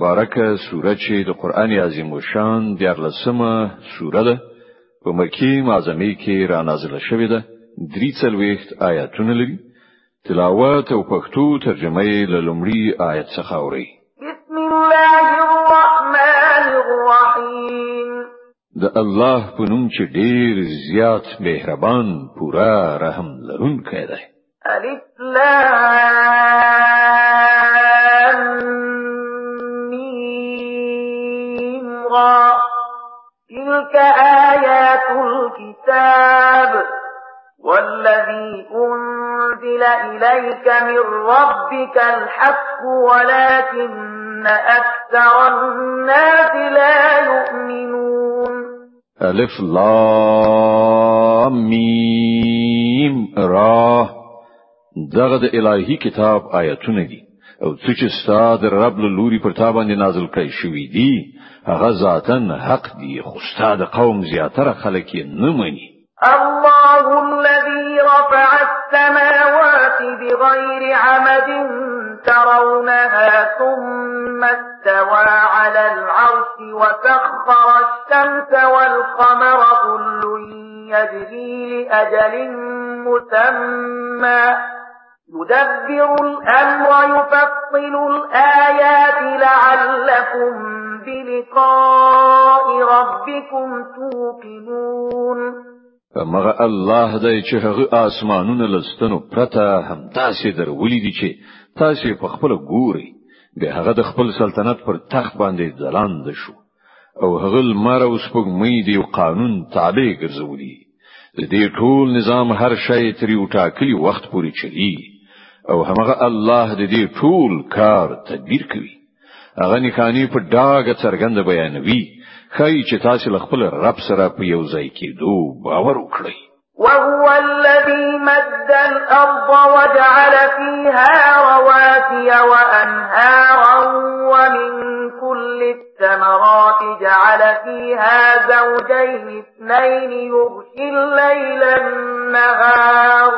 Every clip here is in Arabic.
بارکه سوره چې د قران عظیم شان دیارلسمه سوره ده. په مکی معظمه کې را نازله شوې ده. درې څلويخت آیاتونه لري. تلاوت او پښتو ترجمه یې له لومړي آیت څخه اوري بسم الله الرحمن الرحیم. د الله په نوم چې ډیر زیات مهربان پورا رحم لرونکی دی. الف لام تلك آيات الكتاب والذي أنزل إليك من ربك الحق ولكن أكثر الناس لا يؤمنون الف لام میم را دغه د إلهي کتاب آیتونه دي. أو څه چې ستاد رب له لوري پر تا باندې نازل کړي شوی دي هغه ذاتن حق دي خو ستاد قوم زیاتره خلک یې نه مني الله الذي رفع السماوات بغير عمد ترونها ثم استوى على العرش وسخر الشمس والقمر كل يجري لأجل مسمى يدبر الأمر يفصل الآيات لعلكم بلقاء ربكم توقنون. مغه الله دای چې هغه اسمانونه لستنو پرته هم تاسو درولې دي چې تاسو په خپل ګوري. به هغه د خپل سلطنت پر تخت باندې ځلاند شو. او هغه لمر او سپوږمۍ دی قانون تابع ګرځولي. د دې ټول نظام هر شی تر یو ټاکلي وخت پورې چلی او همغه الله د دې ټول کار تدبیر کوي. هغه نښانې په ډاګه څرګند بیانوي. ښایي چې تاسو خپل رب سره په یو ځای کې دو باور وکړئ. وهو الذي مد الأرض وجعل فيها رواسي وأنهارا ومن كل الثمرات جعل فيها زوجين اثنين يغشي الليل النهار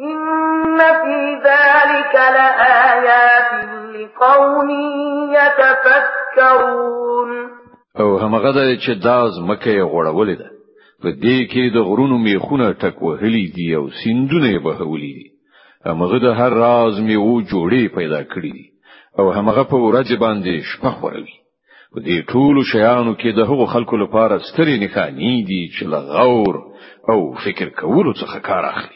إن في ذلك لآيات لقوم يتفكرون او همغه د چې داز مکه غوړولې ده. په دې کې د غرونو میخونه ټک وهلي دي او سیندونه بهولي دي. همغه د هر راز میو جوړې پیدا کړې دي. او همغه په ورځ باندې شپه خوروي. په دې ټولو شیانو کې د هغو خلکو لپاره سترې نښانې دي چې له غور او فکر کولو څخه کار اخلي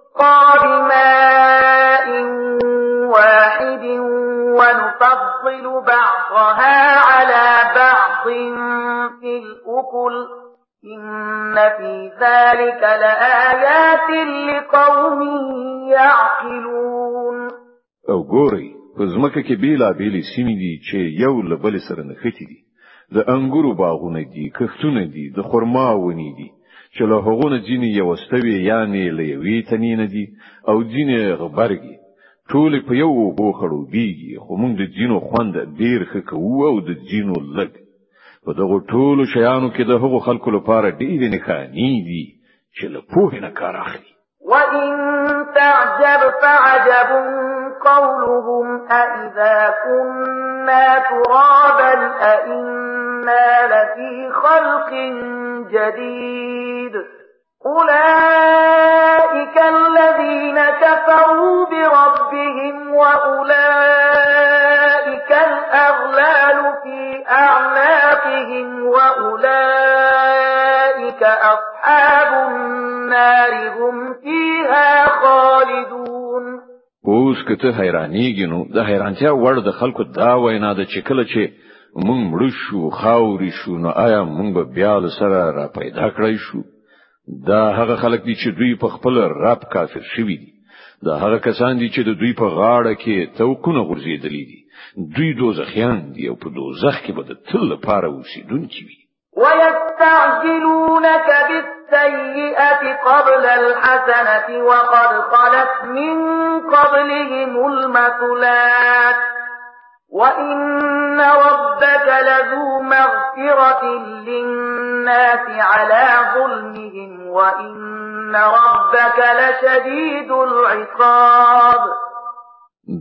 بماء واحد ونفضل بعضها على بعض في الأكل إن في ذلك لآيات لقوم يعقلون أو کې بیلا بیلې سیمې دي چې یو دي. د انګورو باغونه دي کښتونه دي د دي. چې له هغونه ځینې یو استوي یعنی له یوې تنین دي او ځینې غبرګي. ټول په یو بو خړو بیږي خو موږ د ځینو خوند ډیر ښه کوو او د ځینو لګ په دغه ټولو شیانو کې د هغو خلکو لپاره ډېرې نښانې دي چې له پوهې نه کار اخلي. وَإِن تَعْجَبْ فَعَجَبٌ قَوْلُهُمْ أَإِذَا كُنَّا تُرَابًا أَإِنَّا لَفِي خَلْقٍ جَدِيدٍ. أُولَئِكَ الَّذِينَ كَفَرُوا بِرَبِّهِمْ وَأُولَئِكَ الْأَغْلَالُ فِي أَعْنَاقِهِمْ وَأُولَئِكَ أَصْحَابُ النَّارِ هُمْ فِيهَا خَالِدُونَ. اوس کته حیرانیږي نو د حیرانتیا وړ د خلکو دا وینا ده چې کله چې مونږ مړ شو خاوري شو نو آیا مونږ بیا سره را پیدا کړی شو؟ دا هغه خلک دي چې دوی په خپل رب کافر شوي دي. دا هغه کسان دي چې د دوی په غاړه کې توکونه غورځېدلې دي. دوی دوزخیان دي او په دوزخ کې به د تل لپاره اوسیدونکي وي. ويستعجلونك بالسيئة السيئة قبل الحسنة وقد خلت من قبلهم المثلات وإن ربك لذو مغفرة للناس على ظلمهم وإن ربك لشديد العقاب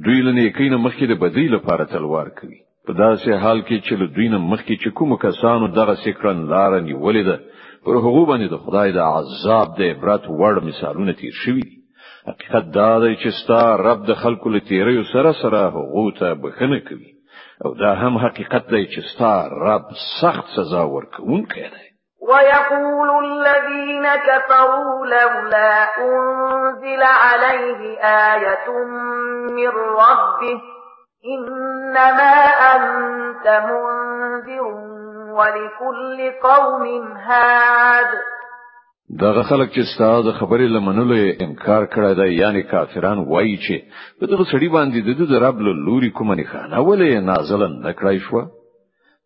دوی له نیکۍ نه مخکې د بدی لپاره تلوار کوي په داسې حال کې چې دوی نه مخکې چې کوم کسانو دغه سکرن لار نیولې ده پر هغه باندې د خدای د عذاب د عبرت وړ مثالونه تیر شوي دي حقیقت دا دی چې ستا رب د خلکو له تیریو سره سره هغه ته بخښنه کوي. او دا هم حقیقت دی چې ستا رب سخت سزا ورکوونکی دی. ويقول الذين كفروا لولا أنزل عليه آية من ربه إنما أنت منذر ولكل قوم هاد. دغه خلک چې ستاسو خبرې لمنلو انکار کړی دی یعنی کافران وایي چې په دغه سړي باندې د رب له لوري کومه نښانه ولې نازل نه کړای شو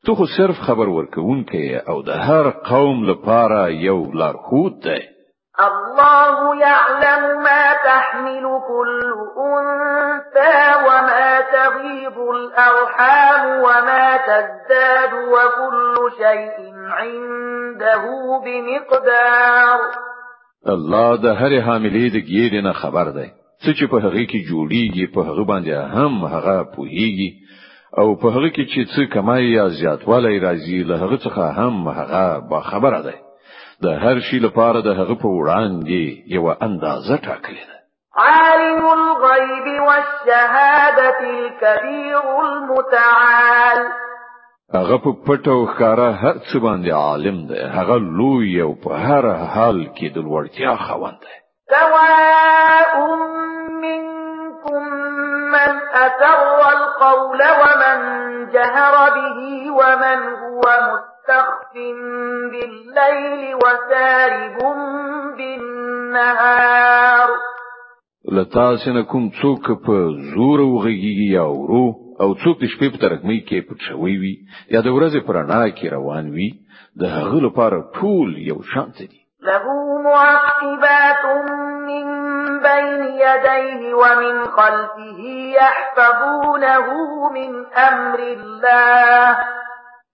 ته خو صرف خبر ورکوونکې او د هر قوم لپاره یو لارښود دی الله يعلم ما تحمل كل أنثى وما تغيب الأرحام وما تزداد وكل شيء عنده بمقدار. الله د هر حاملې د ګیرې نه خبر دی. څه چې په هغه کې جوړیږي په هغه باندې هم هغه پوهیږي. أو په هغه کې چې څه کمای یا زیاتوالی راځي له هغه څخه هم هغه با خبره دی. د هر شي لپاره د هغه په وړاندې یو اندازه ټاکلې ده. عالم الغيب والشهادة الكبير المتعال. هغه په پټو ښکارا هر څه باندې عالم دی. هغه لوی أو په هر حال کې د لوړتیا خوند دی. سواء منكم من أسر القول ومن جهر به ومن هو مستخف. بالليل وسارب بالنهار. له تاسو نه کوم څوک په زور وغږیږي یا ورو او څوک د شپې په تروږمۍ کې پټ شوی وي یا د ورځې په رڼا کې روان وي د هغه لپاره ټول یو شانت دي. له معقبات من بين يديه ومن خلفه يحفظونه من أمر الله.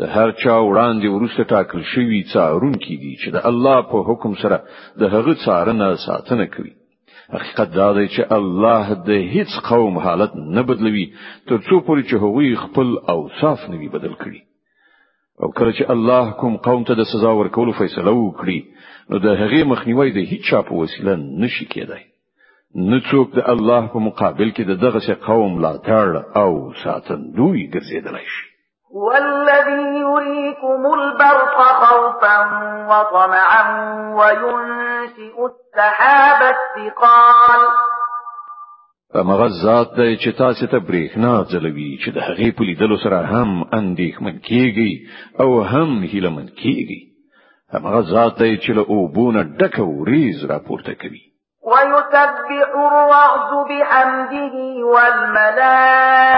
د هر چا وړاندې وروسته ټاکل شوی څارونکي دي چې د الله په حکم سره د هغه څارنه ساتنه کوي. حقیقت دا دی چې الله د هیڅ قوم حالت نه بدلوي تر څو پورې چې هغوی خپل اوصاف نه وي بدل کړي. او کله چې الله کوم قوم ته د سزا ورکولو فیصله وکړي نو د هغې مخنیوي د هیڅ چا په وسیله نشي کېدای. نه څوک د الله په مقابل کې د دغه قوم ملاتړ او ساتندوی ګرځیدلی شي هو الذي يريكم البرق خوفا وطمعا وينشئ السحاب الثقال. مغه ذات دی چې تاسو ته برېښنا ځلوي چې د هغې په لیدلو سره هم اندېښمن کیږي أو هم هیلمن کیږي هغه ذات دی چې له اوبونه ډکه وریز راپورته کوي. ويسبح الرعد بحمده والملائكة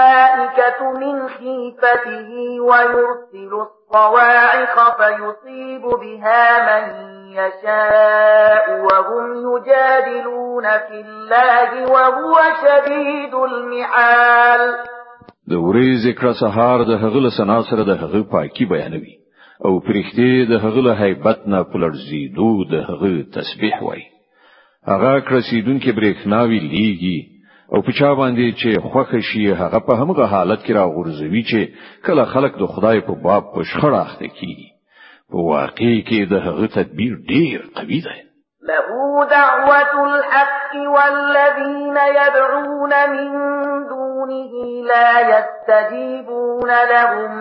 من خيفته ويرسل الصواعق فيصيب بها من يشاء وهم يجادلون في الله وهو شديد المحال. د ورځې کړه سهار د هغه سنا سره د هغه پاکي بیانوي أو پرختي د هغه هیبت نه پلړزي دو د هغه تسبیح وایي. هغه کرسیدونکو برېښناوي لیږي او په چا باندې چې خوخه شي هغه په همغه حالت کې راغورځوي چې کله خلک د خدای په باب په شخړه اخته کیږي په واقع کې د هغه تدبیر ډیر قوي دی. له دعوة الحق والذين يدعون من دونه لا يستجيبون لهم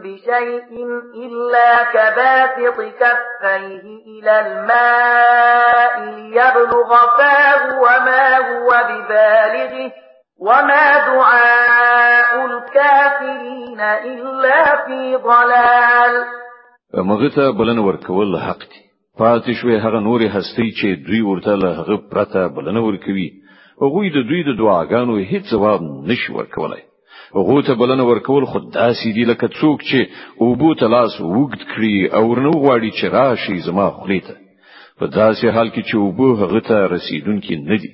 بشيء إلا كباسط كفيه إلى الماء ليبلغ فاه وما هو ببالغه وما دعاء الكافرين إلا في ضلال. مغه بلن ورکول حق دي پاتې شوې هغه نورې هستۍ چې دوی ورته له هغه پرته بلنه ورکوي. هغه د دوی د دعاګانو هیڅ جواب نشي ورکولای هغه ته بلنه ورکول خود داسې دي لکه څوک چې اوبو ته لاس وږد کړی او ورنو غواړي چې راشي زما خولې ته په داسې حال کې چې اوبه هغه ته رسیدونکي نه دي.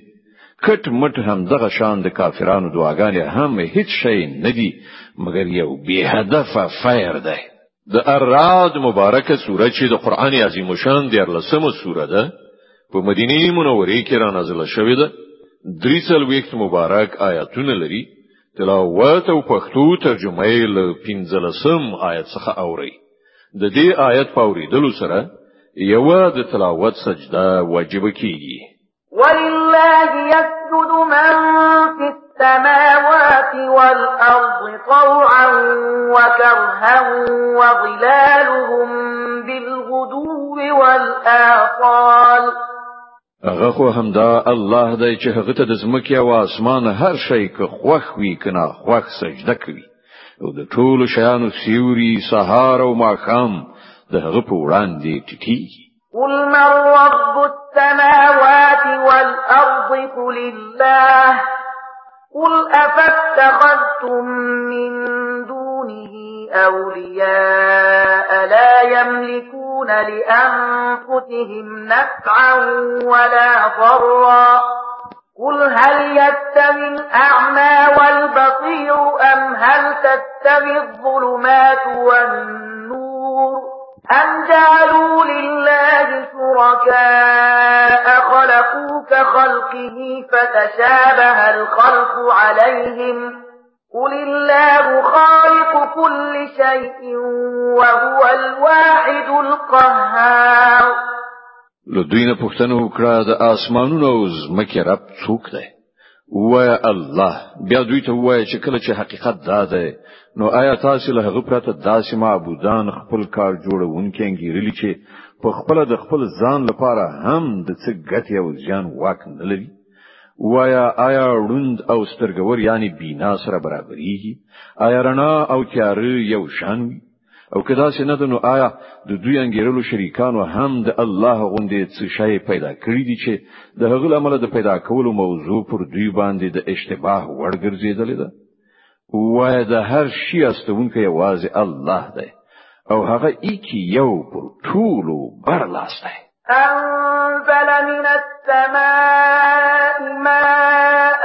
کټ مټ هم دغه شان د کافرانو دعاګانې هم هیڅ شی نه دي مګر یو بې هدفه فایر ده د رعد مبارکه سوره چې د قران عظیم الشان دیارلسمه سوره ده په مدینه منوره کې را نازله شوې ده. درې څلویښت مبارک آیاتونه لري. تلاوت او پښتو ترجمه یې له 15 آیت څخه اوري. د دې آیت په اوریدلو سره یو د تلاوت سجده واجب کیږي. ولله يسجد من في السماوات والأرض طوعا وكرها وظلالهم بالغدو والآصال. هغه خو همدا الله دی چې هغه ته د زمکه أو آسمان هر شی که خوخ وی کنه خوخ سجده کوي. أو د ټولو شیانو سیوري سهار أو ماخام د هغه په وړاندې ټیټیږي. قل من رب السماوات والأرض قل الله. قل أفاتخذتم من دونه أولياء لا يملكون لأنفسهم نفعا ولا ضرا قل هل يستوي الأعمى والبصير أم هل تستوي الظلمات والنور أم جعلوا لله شركاء خلقوا كخلقه فتشابه الخلق عليهم قل الله خالق كل شيء وهو الواحد القهار له دوی نه پوښتنه وکړه د اسمانونو او رب څوک دی وای الله. بیا دوی ته وای چې کله چې حقیقت دا ده نو آیا تاسو له هغه پرته داسې معبودان خپل کار جوړونکي انګیرلی چې په خپل د خپل ځان لپاره هم د څه ګټه او ځان واک نه لري؟ وایا آیا روند او سترګور یعنی بینا سره برابرېږي آیا رڼا او تیار یو شان وي او کدا چې نه نو آیا د دوی انګیرلو شریکانو هم د الله غوندې څه شی پیدا کړی دي چې د هغه عمل د پیدا کولو موضوع پر دوی باندې د اشتباه وړ ګرځیدل ده؟ وای د هر شي استونکو یوازې الله دی او هغه ایکی یو پر ټولو برلاس دی. أنزل من السماء ماء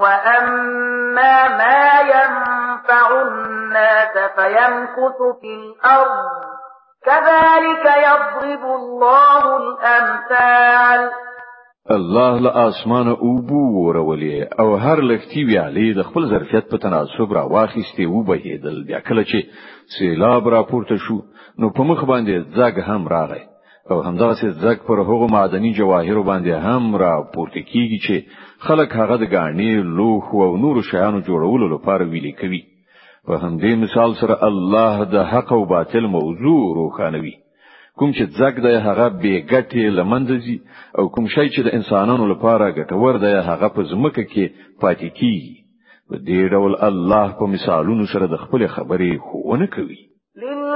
وأما ما ينفع الناس فيمكث في الأرض كذلك يضرب الله الأمثال الله له اسمانه اوبو ورولې او هر لختی ویالې د خپل ظرفیت په تناسب را واخیستي او بهیدل بیا کله چې سیلاب را پورته شو نو په مخ باندې ځګ هم راغی او همداسې ځګ پر هغو معدني جواهر باندې هم را پورته کیږي چې خلک هغه د ګاڼې لوښو او نور شیانو جوړولو لپاره ویلي کوي. په همدې مثال سره الله د حق او باطل موضوع روښانوي. کوم چې ځګ د هغه بې ګټې له منځه ځي او کوم شی چې د انسانانو لپاره ګټور دی هغه په زمکه کې پاتې کیږي. په دې ډول الله په مثالونو سره د خپل خبرې خوونه کوي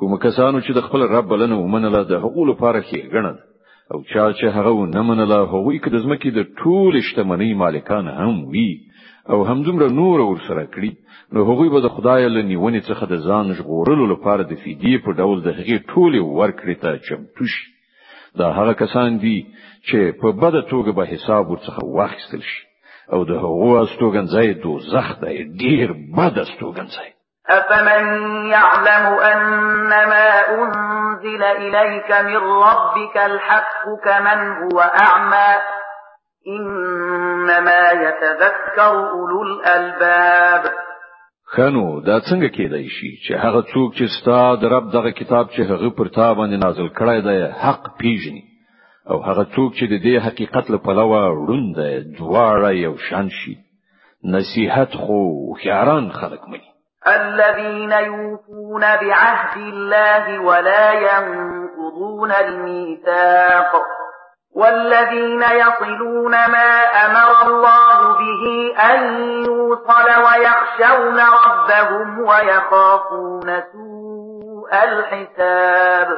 کوم کسانو چې د خپل رب بلنه ومنله د هغو لپاره ښېګڼه ده او چا چې هغه نه منله هغوی که د ځمکې د ټول شتمنۍ مالکان هم وي او همدومره نور ور سره کړی نو هغوی به د خدای له نیونې څخه د ځان ژغورلو لپاره د فدیه په ډول د هغې ټولې ورکړې ته چمتو شي. دا هغه کسان دي چې په بده توګه به حساب ورڅخه واخیستل شي. او د هغو استوګنځای دوزخ دی ډیر بد استوګنځای أفمن يعلم أنما أنزل إليك من ربك الحق كمن هو أعمى إنما يتذكر أولو الألباب خنو دا څنګه کېدای شي چې هغه څوک چې ستاد رب دغه کتاب چې هغه پر تا باندې نازل کړی دی حق پیژني أو هغه څوک چې د دې حقیقت له پلوه وړوند دواړه یو شان شي. نصيحت خو خياران خلق مني. الذين يوفون بعهد الله ولا ينقضون الميثاق والذين يصلون ما أمر الله به أن يوصل ويخشون ربهم ويخافون سوء الحساب.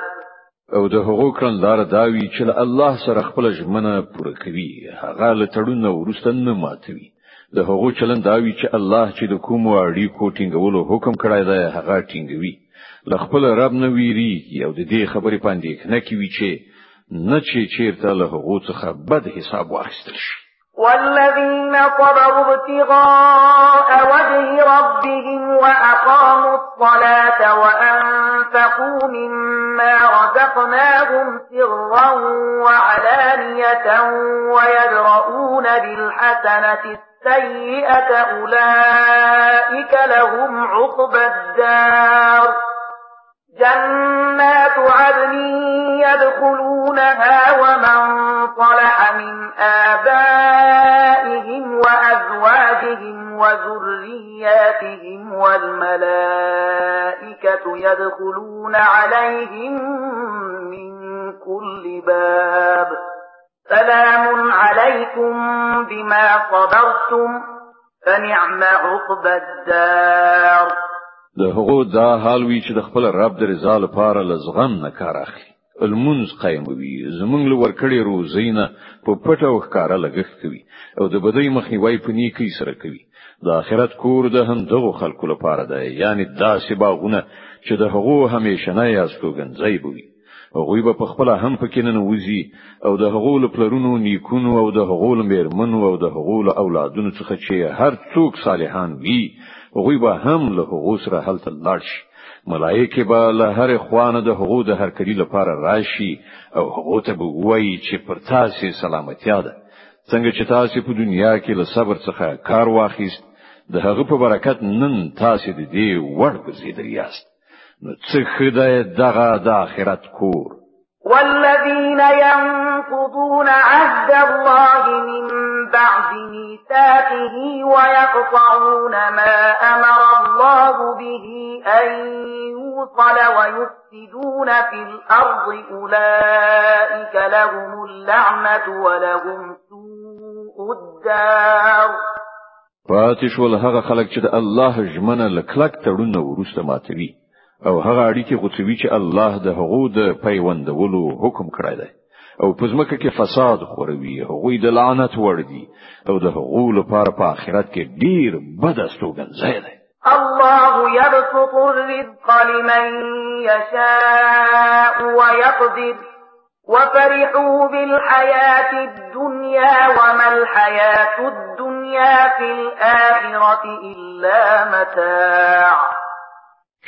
أو د هغو کړندار داوی چې الله سره خپل ژمنه پوره کوي هغه له تړون ورسته نه ماتوي. د هغو چلن داوی چې الله چې د کوم اړیکو ټینګولو حکم کړی دی هغه ټینګوي. ل خپل رب نه ویری او د دې خبرې پاندې نه کوي چې نه چې چیرته له هغو څخه بد حساب واخیستل شي. والذين صبروا ابتغاء وجه ربهم وأقاموا الصلاة وأنفقوا مما رزقناهم سرا وعلانية ويدرؤون بالحسنة السيئة أولئك لهم عقبى الدار. جنات عدن يدخلونها ومن صلح من آبائهم وأزواجهم وذرياتهم والملائكة يدخلون عليهم من كل باب. سلام عليكم بما صبرتم فنعم عقبى الدار. د هغو دا حال وی چې د خپل رب د رضا لپاره لزغم نه کار اخلي. المنز قائموي زمونږ لور کړي روزینه په پټه وکړه لګښت کوي او د بدی مخنیوي په نیکی سره کوي. د آخرت کور د هم دغه خلکو لپاره ده یعنی داسې باغونه چې د هغو همیشني استوګنځي به وي هغوی به خپل هم پکې ننوځي او د هغو له پلرونو نیکونو او د هغو له مېرمنو او د هغو اولادونو څخه چې هر څوک صالحان وي هغوی به هم له هغو سره هلته لاړ شي. ملائکه به له هر خوانه د هغو د هرکلي لپاره راشي او هغه ته به وایي چې پر تاسو سلامتیا ده. څنګه چې تاسو په دنیا کې له صبر څخه کار واخیست د هغه په برکت نن تاسو د دې وړ ګرځیدل یاست څه خدای دغه د آخرت کور. والذين ينقضون عهد الله من بعد ميثاقه ويقطعون ما أمر الله به أن يوصل ويفسدون في الأرض أولئك لهم اللعنة ولهم سوء الدار. پاتې ول هغه خلک چې د الله ژمنه لکلک تړونه ورسته ماتوي. أو هغه اړیکې غوڅوي چې الله د هغو د پیوندولو حکم کړی دی. أو په ځمکه کې فساد خوروي هغوی د لعنت وړ دي أو د هغو لپاره په آخرت کې ډیر بد استوګنځای دی. الله يبسط الرزق لمن يشاء ويقدر وفرحوا بالحياة الدنيا وما الحياة الدنيا في الآخرة إلا متاع.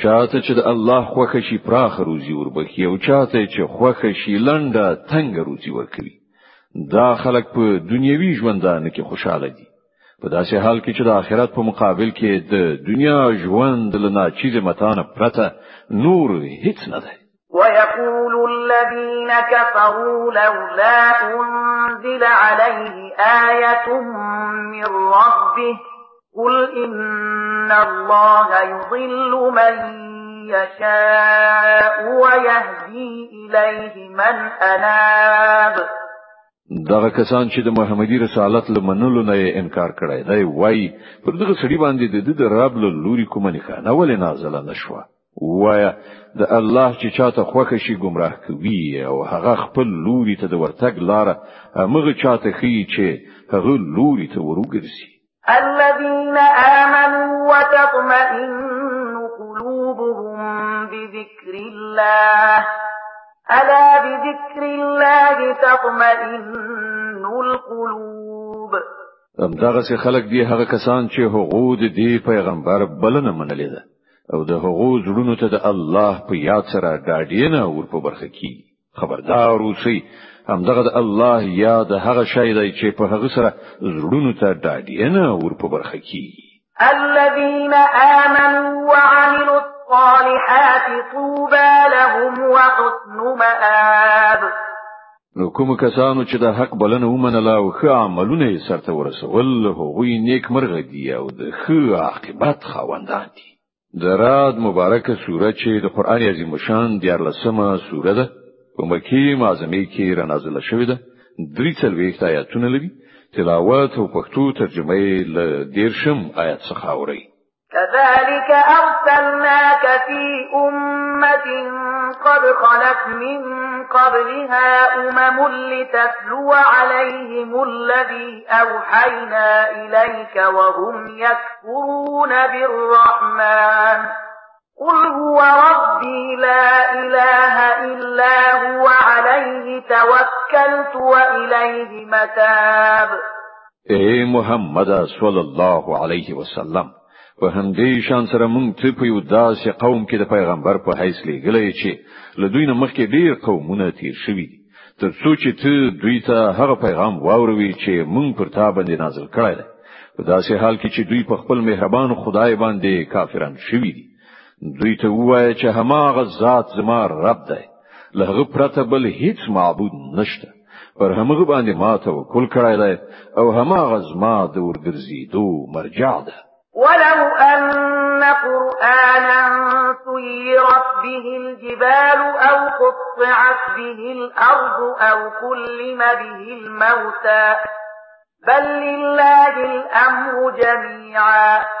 چاته چې د الله خوخه شي پراخ روزي وربخي او چاته چې خوخه شي لنډه تنگ روزي ورکوي. دا خلک په دنیوي ژوندانه کې خوشاله دي. په داسې حال کې چې د آخرت په مقابل کې د دنیا ژوند له ناچیز متانه پرته نور هیڅ نه دی. ويقول الذين كفروا لولا أنزل عليه آية من ربه قل إن الله يضل من يشاء ويهدي إليه من أناب. دغه کسان چې د محمدي رسالت له منلو نه انکار کړی دی وای پر دغه سړي باندې د رب له لوري کومه نښه ولې نازله نشوه وایا د الله چې چاته خوښه شي گمراه کوي او هغه خپل لوري ته د ورتګ لار هغه چاته خي چې هغه لوري ته ورګرځي الذين آمنوا وتطمئن قلوبهم بذكر الله. ألا بذكر الله تطمئن القلوب. سي خلک دی هغه کسان چې هغه د دې پیغمبر بلنه منلې ده. او د هغه زړونو ته د الله په یاد سره ډاډینه ور په برخه کی خبردار اوسئ همدغه د الله یاد هغه شی دی چې په هغه سره زړونو ته ډاډینه ور په برخه کی الذين آمنوا وعملوا الصالحات طوبى لهم وحسن مآب. نو کوم کسانو چې د حق بلنه ومنله او ښه عملونه یې سرته ورسول هغوی نیک مرغه دي او د ښه عاقبت خاوندان دي. دراد مبارکه سوره چې د قران عظیم شان دیارلسمه سوره ده په مکی معظمه کې را نازله شوې ده؟ درې څلوېښت آیاتونه لري. تلاوت أو پښتو ترجمه یې له دیرشم آیات څخه اوري كذلك أرسلناك في أمة قد خلت من قبلها أمم لتتلو عليهم الذي أوحينا إليك وهم يكفرون بالرحمن. قل هو ربي لا إله إلا هو عليه توكلت وإليه متاب. اې محمد صلی الله علیه وسلم په همدې شان سره مونږ ته په یو داسې قوم کې د پیغمبر په حیث لېږلی چې له دوی نه مخکې ډیر قومونه تیر شوي دي تر څو چې ته دوی ته هغه پیغام واوروي چې مونږ پر تا باندې نازل کړی دی په داسې حال کې چې دوی په خپل مهربان خدای باندې کافران شوي دي دوی ته وایي چې هماغه ذات زما رب دی. له هغه پرته بل هیڅ معبود نشته. پر همغه باندې ما توکل کړی دی أو هماغه زما د ورګرځېدو مرجع ده. ولو أن قرآنا سيرت به الجبال أو قطعت به الأرض أو كلم به الموتى. بل لله الأمر جميعا.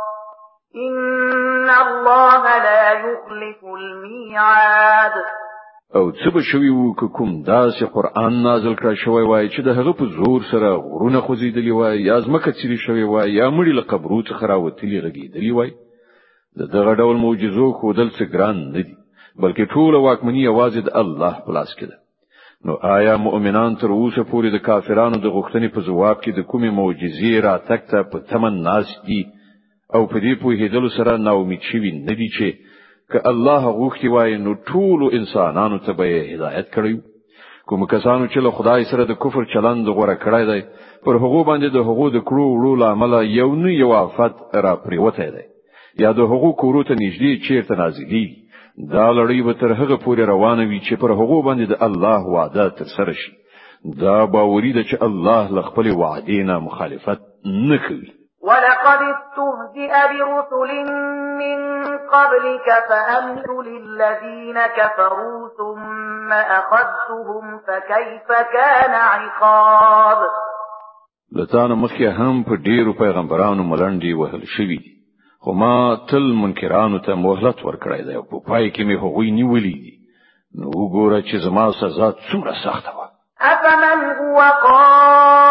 ان الله لا يخلف الميعاد. او څه به شوی وو کوم داسې قران نازل کړ شوی وای چې د هغه په زور سره غرونه خوځیدلی وای یا ځمکه چیرې شوی وای یا مړی له قبرو څخه راوتلی غږیدلی وای د دغه ډول معجزو ښودل څه ګران نه دي بلکې ټول واکمنی یوازې د الله په لاس کې ده. نو آیا مؤمنان تر اوسه پورې د کافرانو د غوښتنې په جواب کې د کومې معجزې را تکته په تمن ناس دي او په دې په هیدلو سره نا امید شي نه دي چې ک الله غوښتي وای نو ټول انسانانو ته به هدایت کړی کوم کسانو چې له خدای سره د کفر چلند غوړه کړی دی پر هغه باندې د هغه د کړو وړو لامل یو نه یو افت را پریوته دی. یا د هغه کورو ته نږدې چیرته نازلي دا لړۍ به تر هغه پورې روانه وي چې پر هغه باندې د الله وعده تر سره شي. دا باوري ده چې الله له خپل وعده نه مخالفت نه کوي ولقد استهزئ برسل من قبلك فأمليت للذين كفروا ثم أخذتهم فكيف كان عقاب؟ له تا نه مخکې هم په ډیرو پیغمبرانو ملنډي وهل شوی دي. خو ما تل منکرانو ته مهلت ورکړی دی په پای کې مې هغوی نیولې دي. نو وګوره چې زما سزا څومره سخته وه. أفمن هو قائم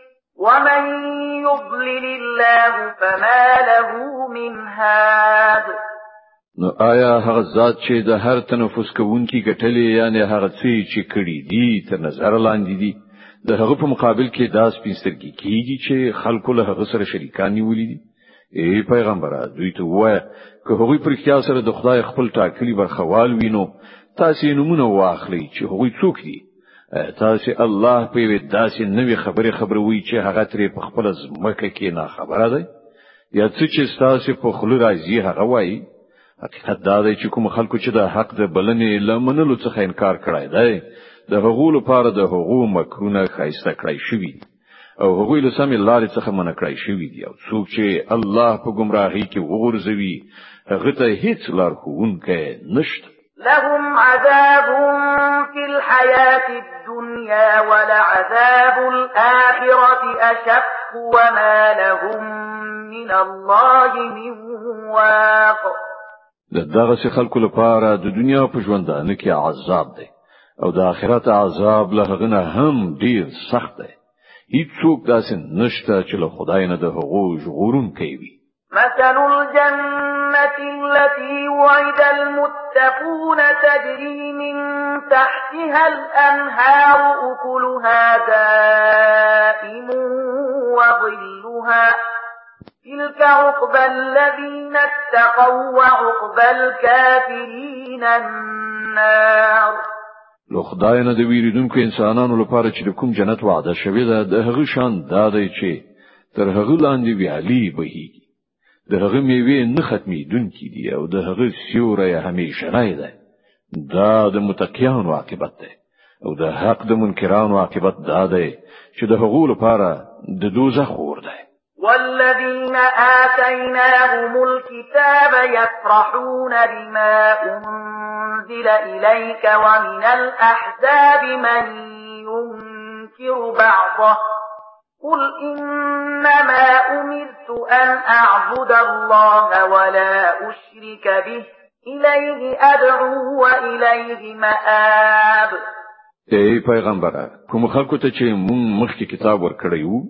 ومن يضلل الله فما له من هاد نو آیا هغه ذات چې د هر تنفس کوونکی ګټلې یعنی هغه څه چې کړی دي تر نظر لاندې دي د هغه په مقابل کې داس پینسترګي کیږي چې خلکو له هغه سره شریکان نیولې دي؟ ای پیغمبره دوی ته وای که هغوی پر اختیار سره د خدای خپل ټاکلي برخوال وینو تاسو نمونه واخلئ چې هغوی څوک دي تاسو الله په وی داسې نوې خبره خبروي چې هغه ترې په خپل ځمکه کې نه خبره ده یا څه چې تاسو په خلو راځي هغه وایي. حقیقت دا دی چې کوم خلکو چې د حق د بلنې لمنلو څخه انکار کړای دی د هغو لپاره د هغو مکرونه خایسته کړای شوی او هغوی له سمې لارې څخه منع کړای شوی دی او څوک چې الله په گمراهۍ کې وغورځوي هغه ته هیڅ لار خوونکې نشته لهم عذاب في الحياة الدنيا ولعذاب الآخرة أشق وما لهم من الله من واق. د دغه خلکو لپاره د دنیا په ژوندانه کې عذاب دی. أو د آخرت عذاب له هغه نه هم ډیر سخت دی. هیڅوک داسې نشته چې له خدای نه د هغو ژغورون کوي مثل الجنة التي وعد المتقون تجري من تحتها الأنهار أكلها دائم وظلها. تلك عقبى الذين اتقوا وعقبى الكافرين النار. له خدای نه د ویریدونکو انسانانو لپاره چې کوم جنت وعده شوی ده د هغه شان دا دی چې تر هغه لاندې ویالي بهيږي د هغه میوه نه ختمیدونکي دي او د هغه سیوری همیشه نه ده دا د متقینو عاقبت ده او د حق د منکرانو عاقبت دا ده چې د هغو لپاره د دوزخ اور ده والذين آتيناهم الكتاب يفرحون بما أنزل إليك ومن الأحزاب من ينكر بعضه قل إنما أمرت أن أعبد الله ولا أشرك به إليه أدعو وإليه مآب. ای پیغمبره کوم خلکو ته چې مونږ مخکې کتاب ورکړیو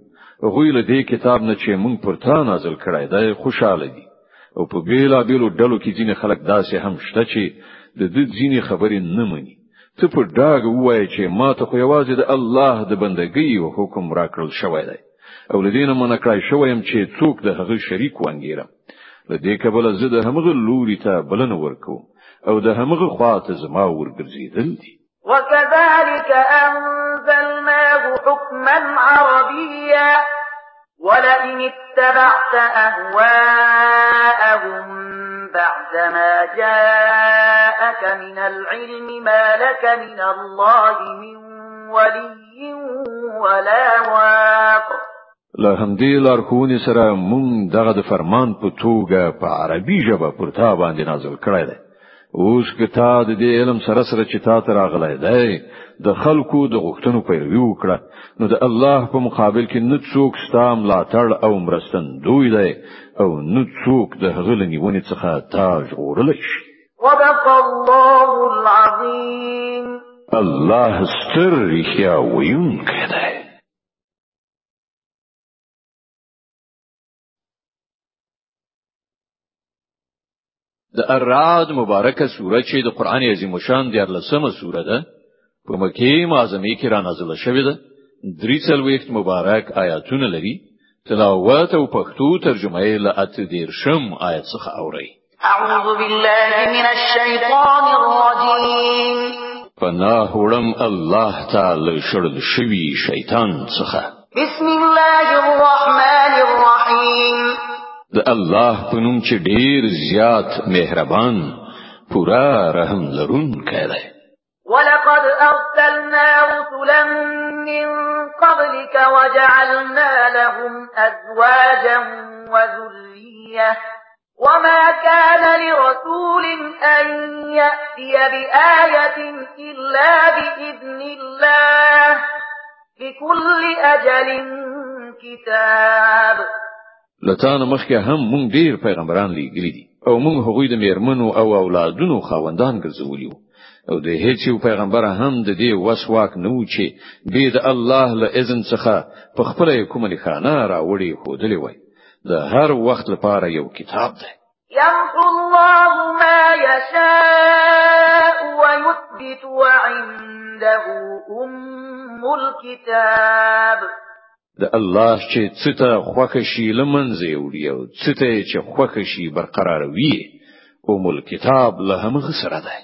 غوی له دې کتاب نه چې مونږ پر تا نازل کړای دی خوشاله دي. او په بیلا بیلو ډلو کې ځینې خلک داسې هم شته چې د دې ځینې خبرې نه مني ته په ډاګ وایې چې ما ته خو یوازې د الله د بندګۍ او حکم راکړل شوی دی. او لدینه من کړای شویم چې څوک د هغه شریک وانګیرم. لدې کبل زه د همغه لوري ته بلنه ورکو او د همغه خواته زما ورګرځیدل دي. وكذلك أنزلناه حكما عربيا. ولئن اتبعت أهواءهم بعدما جاءك من العلم ما لك من الله من ولي ولا واق. له همدې لارښوونې سره مونږ دغه د فرمان په توګه په عربي ژبه پر تا باندې نازل کړی دی. اوس که تا د دې علم سره سره چې تا ته راغلی دی د خلکو د غوښتنو پیروي وکړه. نو د الله په مقابل کې نه څوک ستا ملاتړ أو مرستندوی دی. او نه څوک د هغه له نیونې څخه تا ژغورلی شي. صدق الله العظیم. الله ستر رښتیا ویونکی دی. د الرعد مبارکه سوره چې د قران عظیم شان د 14مه سوره ده په مکه معظمه کې را نازله شوې ده. درې څلوېښت مبارک آیاتونه لري تلاوت او پښتو ترجمه یې له اته دیرشم آیت څخه اوري اعوذ بالله من الشیطان الرجیم. پناه وړم الله تعالی شړل شوی شیطان څخه. بسم الله الرحمن الرحیم. د الله په نوم چې ډیر زیات مهربان پورا رحم لرونکی دی ولقد أرسلنا رسلا من قبلك وجعلنا لهم أزواجا وذرية. وما كان لرسول أن يأتي بآية إلا بإذن الله. لكل أجل كتاب. لتان مخکې هم مونږ ډیر پیغمبران دي او مونږ هغوی د میرمنو او اولادونو خاوندان ګرځولي او د هیڅ یو پیغمبر هم د دې وسواک نه و چې به د الله له اذن څخه په خپل کومه لخانه راوړي خودلې وای. د هر وخت لپاره یو کتاب دی. يمحو الله ما يشاء ويثبت وعنده أم الكتاب د الله چې څته خوښ شي لمنځه وړي أو څته چې خوښ شي برقرار وي أو مل کتاب له هم سره ده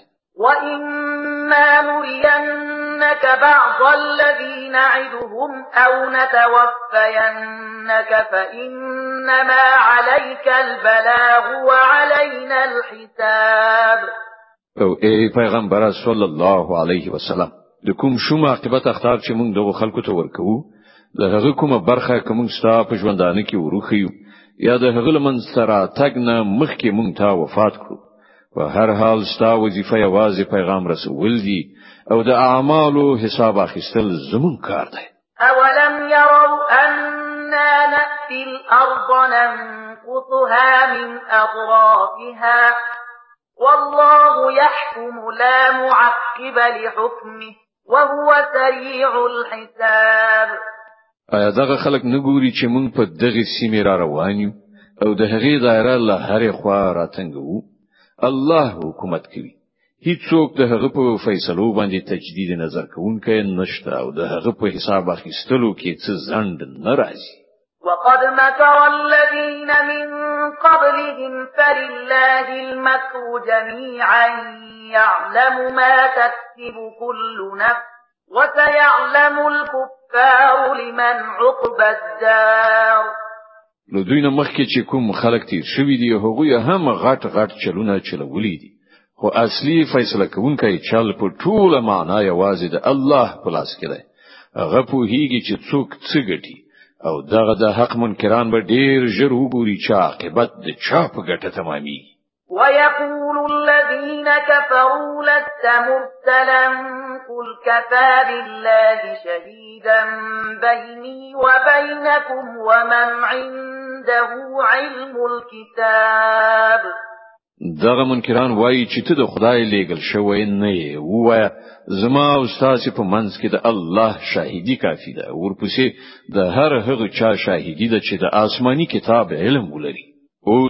وإما نرينك بعض الذين نعدهم أو نتوفينك فإنما عليك البلاغ وعلينا الحساب. أو ای پیغمبر صلی الله علیه وسلم د کوم شوم عاقبت اختار چې موږ دغه خلکو ته ورکوو د هغه کومه برخه کوم ستا په ژوندانه کې وروخیو یا د هغه لمن سره تګ نه مخکې مونږ ته وفات کړو. په هر حال ستا وظیفه یوازې پیغام رسول دي أو د اعمالو حساب اخیستل زمون کار دی. أولم يروا أنا نأتي الأرض ننقصها من أطرافها؟ والله يحكم لا معقب لحكمه وهو سريع الحساب. آیا دغه خلک نګوري چې موږ په دغه سیمه را روان یو أو د هغې دایره له هرې خوا راتنګو الله حکومت کوي. هیڅوک د هغه په فیصلو باندې تجدید نظر کوونکی نشته أو د هغه په حساب اخیستلو کې څه ځند نه وقد مكر الذين من قبلهم فلله المكر جميعا. يعلم ما تكسب كل نفس وسيعلم الكفار لمن عقب الدار. له دوی نه مخکې چې کوم خلک تیر شوی دي هغه هم غټ غټ چلونه چلولې دي. خو اصلي فیصله کوونکی چل په ټوله معنا یوازې د الله په لاس کې دی. هغه پوهیږي چې څوک څه ګټي. او دغه د حق منکران به ډیر ژر وګوري چې عاقبت د چا په ګټه تمامي ويقول الذين كفروا لست مرسلا قل كفى بالله شهيدا بيني وبينكم ومن عنده علم الكتاب. دغه منکران وایي چې ته د خدای لېګل شوی نه یې. وایا زما أو تاسو په منځ کې د الله شاهدی کافی ده. ورپسې د هر هغه چا شاهدی ده چې د آسماني کتاب علم ولري. أو